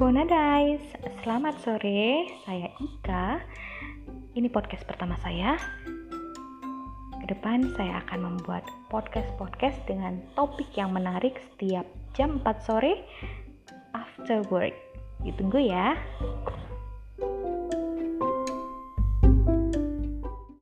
Bonadais, selamat sore. Saya Ika. Ini podcast pertama saya. Ke depan saya akan membuat podcast-podcast dengan topik yang menarik setiap jam 4 sore after work. Ditunggu ya.